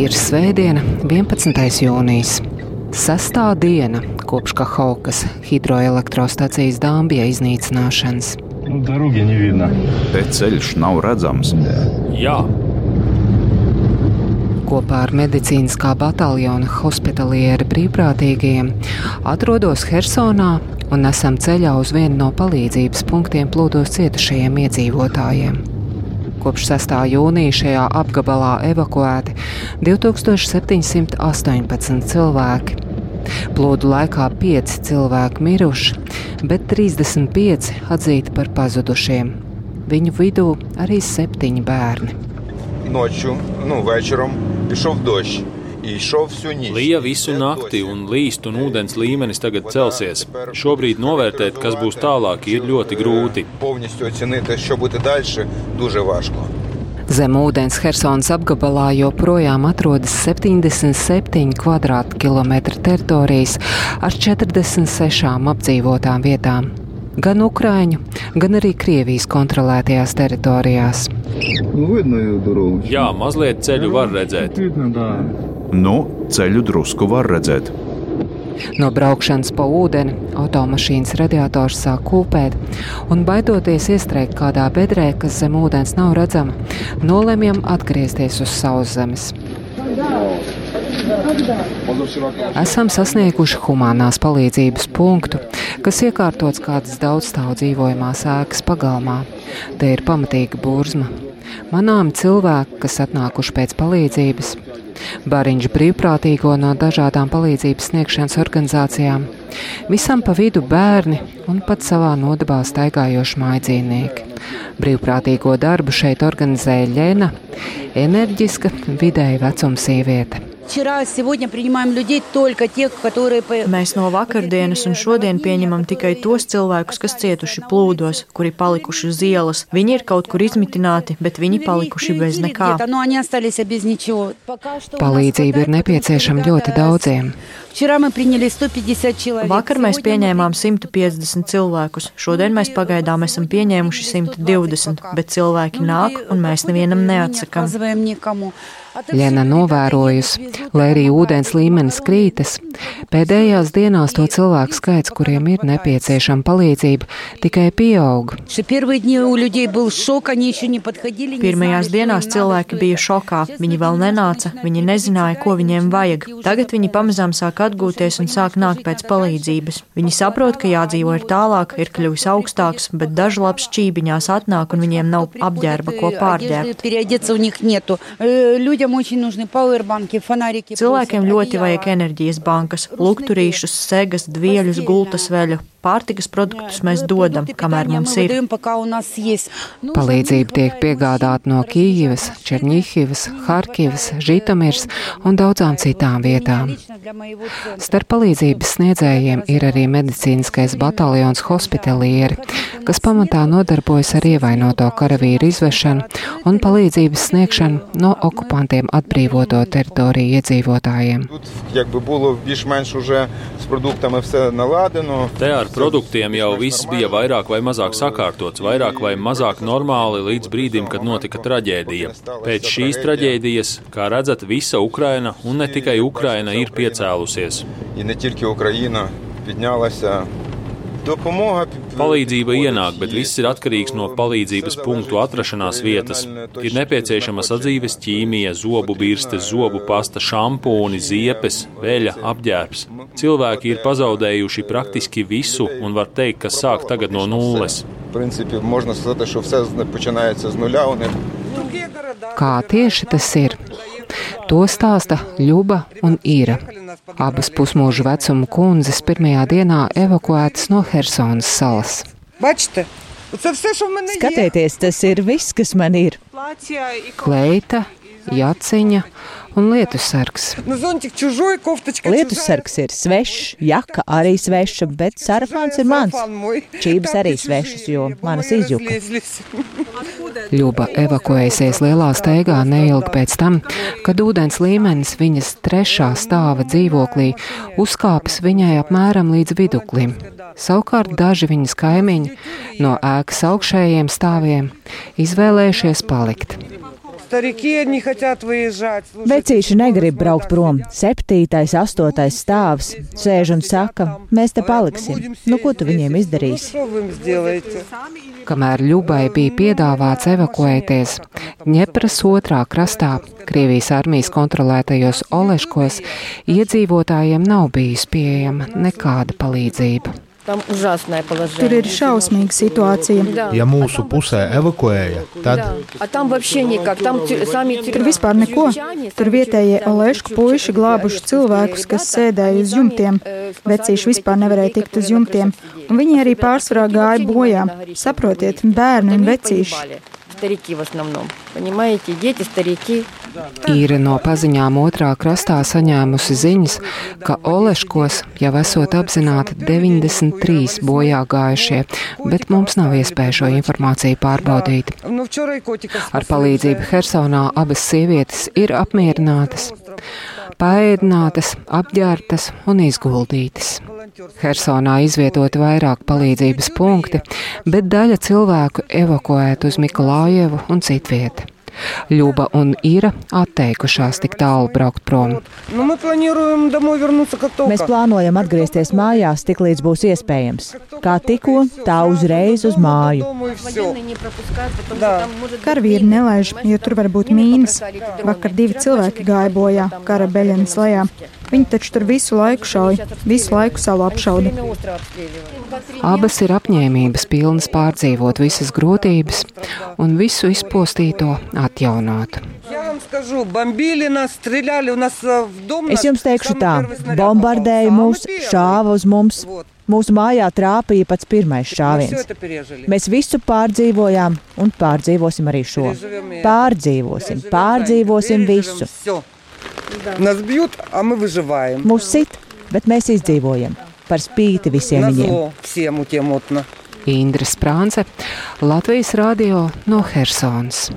Ir svētdiena, 11. jūnijas. Sastā diena kopš Kahaukas hidroelektrostacijas Dāmbija iznīcināšanas. Nu, Darugi nevidna. Te ceļš nav redzams. Jā. Kopā ar medicīniskā bataljona hospitalieri brīvprātīgajiem atrodos Hersonā un esam ceļā uz vienu no palīdzības punktiem plūdos cietušajiem iedzīvotājiem. Kopš 6. jūnija šajā apgabalā evakuēti 2718 cilvēki. Plūdu laikā 5 cilvēki miruši, bet 35 atzīti par pazudušiem. Viņu vidū arī 7 bērni. Noču, nu, večerom, pišov došs. Lija visu nakti un līst, un ūdens līmenis tagad celsies. Šobrīd novērtēt, kas būs tālāk, ir ļoti grūti. Zem ūdens Helsinas apgabalā joprojām atrodas 77 km2 teritorijas ar 46 apdzīvotām vietām gan Ukrāņu, gan arī Krievijas kontrolētajās teritorijās. Jā, mazliet ceļu var redzēt. Nu, ceļu drusku var redzēt. No braukšanas pa ūdeni automašīnas radiators sāk kūpēt, un baidoties iestrēgt kādā bedrē, kas zem ūdens nav redzama, nolēmjam atgriezties uz sauszemes. Esam sasnieguši humanās palīdzības punktu, kas iekārtots kādas daudzstāvu dzīvojamās ēkas pagalmā. Te ir pamatīga burzma. Manām cilvēki, kas atnākuši pēc palīdzības, Bariņš brīvprātīgo no dažādām palīdzības sniegšanas organizācijām, visam pa vidu bērni un pat savā nodabā staigājoši mājdzīvnieki. Brīvprātīgo darbu šeit organizēja Ļena, enerģiska vidēja vecuma sieviete. Mēs no vakardienas un šodien pieņemam tikai tos cilvēkus, kas cietuši plūdos, kuri palikuši uz ielas. Viņi ir kaut kur izmitināti, bet viņi palikuši bez nekā. Palīdzība ir nepieciešama ļoti daudziem. Vakar mēs pieņēmām 150 cilvēkus, šodien mēs pagaidām esam pieņēmuši 120, bet cilvēki nāk un mēs nevienam neatsakām. Lena novērojusi, lai arī ūdens līmenis krītas. Pēdējās dienās to cilvēku skaits, kuriem ir nepieciešama palīdzība, tikai pieaug. Pirmajās dienās cilvēki bija šokā. Viņi vēl nenāca, viņi nezināja, ko viņiem vajag. Tagad viņi pamazām sāk atgūties un sāk nākt pēc palīdzības. Viņi saprot, ka jādzīvo ir tālāk, ir kļuvis augstāks, bet daži labs čībiņās atnāk un viņiem nav apģērba, ko pārģērbt. Cilvēkiem ļoti vajag enerģijas bankas, lukturīšus, segas, dvieļus, gultas veļu. Pārtikas produktus mēs dodam, kamēr mums ir. Palīdzība tiek piegādāta no Kīivas, Černihivas, Harkivas, Žitomirs un daudzām citām vietām. Starp palīdzības sniedzējiem ir arī medicīniskais bataljons hospitalieri kas pamatā nodarbojas ar ievainoto karavīru izvešanu un palīdzības sniegšanu no okupantiem atbrīvoto teritoriju iedzīvotājiem. Тут якби було більш-менш уже з продуктами все наладено. Te ar produktiem jau viss bija vairāk vai mazāk sakārtots, vairāk vai mazāk normāli līdz brīdim, kad notika traģēdija. Pēc šīs traģēdijas, kā redzat, visa Ukraina un ne tikai Ukraina ir piecēlusies. І не тільки Україна піднялася. Palīdzība ienāk, bet viss ir atkarīgs no palīdzības punktu atrašanās vietas. Ir nepieciešama sadzīves ķīmija, zobu birste, zobu pasta, šampūni, ziepes, veļa, apģērbs. Cilvēki ir pazaudējuši praktiski visu un var teikt, ka sāk tagad no nulles. Kā tieši tas ir? To stāsta Ļuba un Īra. Abas pusmūža vecuma kundzes pirmajā dienā evakuētas no Helsonas salas. Bačte. Skatieties, tas ir viss, kas man ir. Kleita, jaciņa un lietusargs. Lietusargs ir svešs, jaka arī sveša, bet sarafāns ir mans. Čības arī svešas, jo manas izjuka. Ļuba evakuēsies lielā steigā neilgi pēc tam, kad ūdens līmenis viņas trešā stāva dzīvoklī uzkāpis viņai apmēram līdz viduklim. Savukārt daži viņas kaimiņi no ēkas augšējiem stāviem izvēlējušies palikt. Vecīši negrib braukt prom. Septītais, astotais stāvs sēž un saka, mēs te paliksim. Nu, ko tu viņiem izdarīsi? Kamēr Ļubai bija piedāvāts evakuēties, Ņepras otrā krastā, Krievijas armijas kontrolētajos Oleškos, iedzīvotājiem nav bijusi pieejama nekāda palīdzība. Tur ir šausmīga situācija. Ja mūsu pusē evakuēja, tad tur vispār neko. Tur vietējie Olešku puiši glābuši cilvēkus, kas sēdēja uz jumtiem. Vecīši vispār nevarēja tikt uz jumtiem, un viņi arī pārsvarā gāja bojā. Saprotiet, bērni un vecīši Старики в основном. Понимаете, дети, старики. Īra no paziņām otrā krastā saņēmusi ziņas, ka Oleškos jau esot apzināti 93 bojā gājušie, bet mums nav iespēja šo informāciju pārbaudīt. Ar palīdzību Hersonā abas sievietes ir apmierinātas, paēdinātas, apģērbtas un izguldītas. Hersonā izvietoti vairāk palīdzības punkti, bet daļa cilvēku evakuēta uz Mikolājevu un citvieti. Ļuba un Ira atteikušās tik tālu braukt prom. Mēs plānojam atgriezties mājās, tik līdz būs iespējams. Kā tikko, tā uzreiz uz māju. Karavīri nelaiž, jo tur var būt mīnas. Vakar divi cilvēki gāja bojā kara beļķenes lejā. Viņi taču tur visu laiku šauja, visu laiku salu apšauda. Abas ir apņēmības pilnas pārdzīvot visas grūtības un visu izpostīto atjaunot. Es jums teikšu tā, bombardēja mūs, šāva uz mums. Mūsu mājā trāpīja pats pirmais šāviens. Mēs visu pārdzīvojām un pārdzīvosim arī šo. Pārdzīvosim, pārdzīvosim visu. Нас бьют, а мы выживаем. Mūs sit, bet mēs izdzīvojam. Par spīti visiem viņiem. Indra Sprānce, Latvijas radio no Helsonas.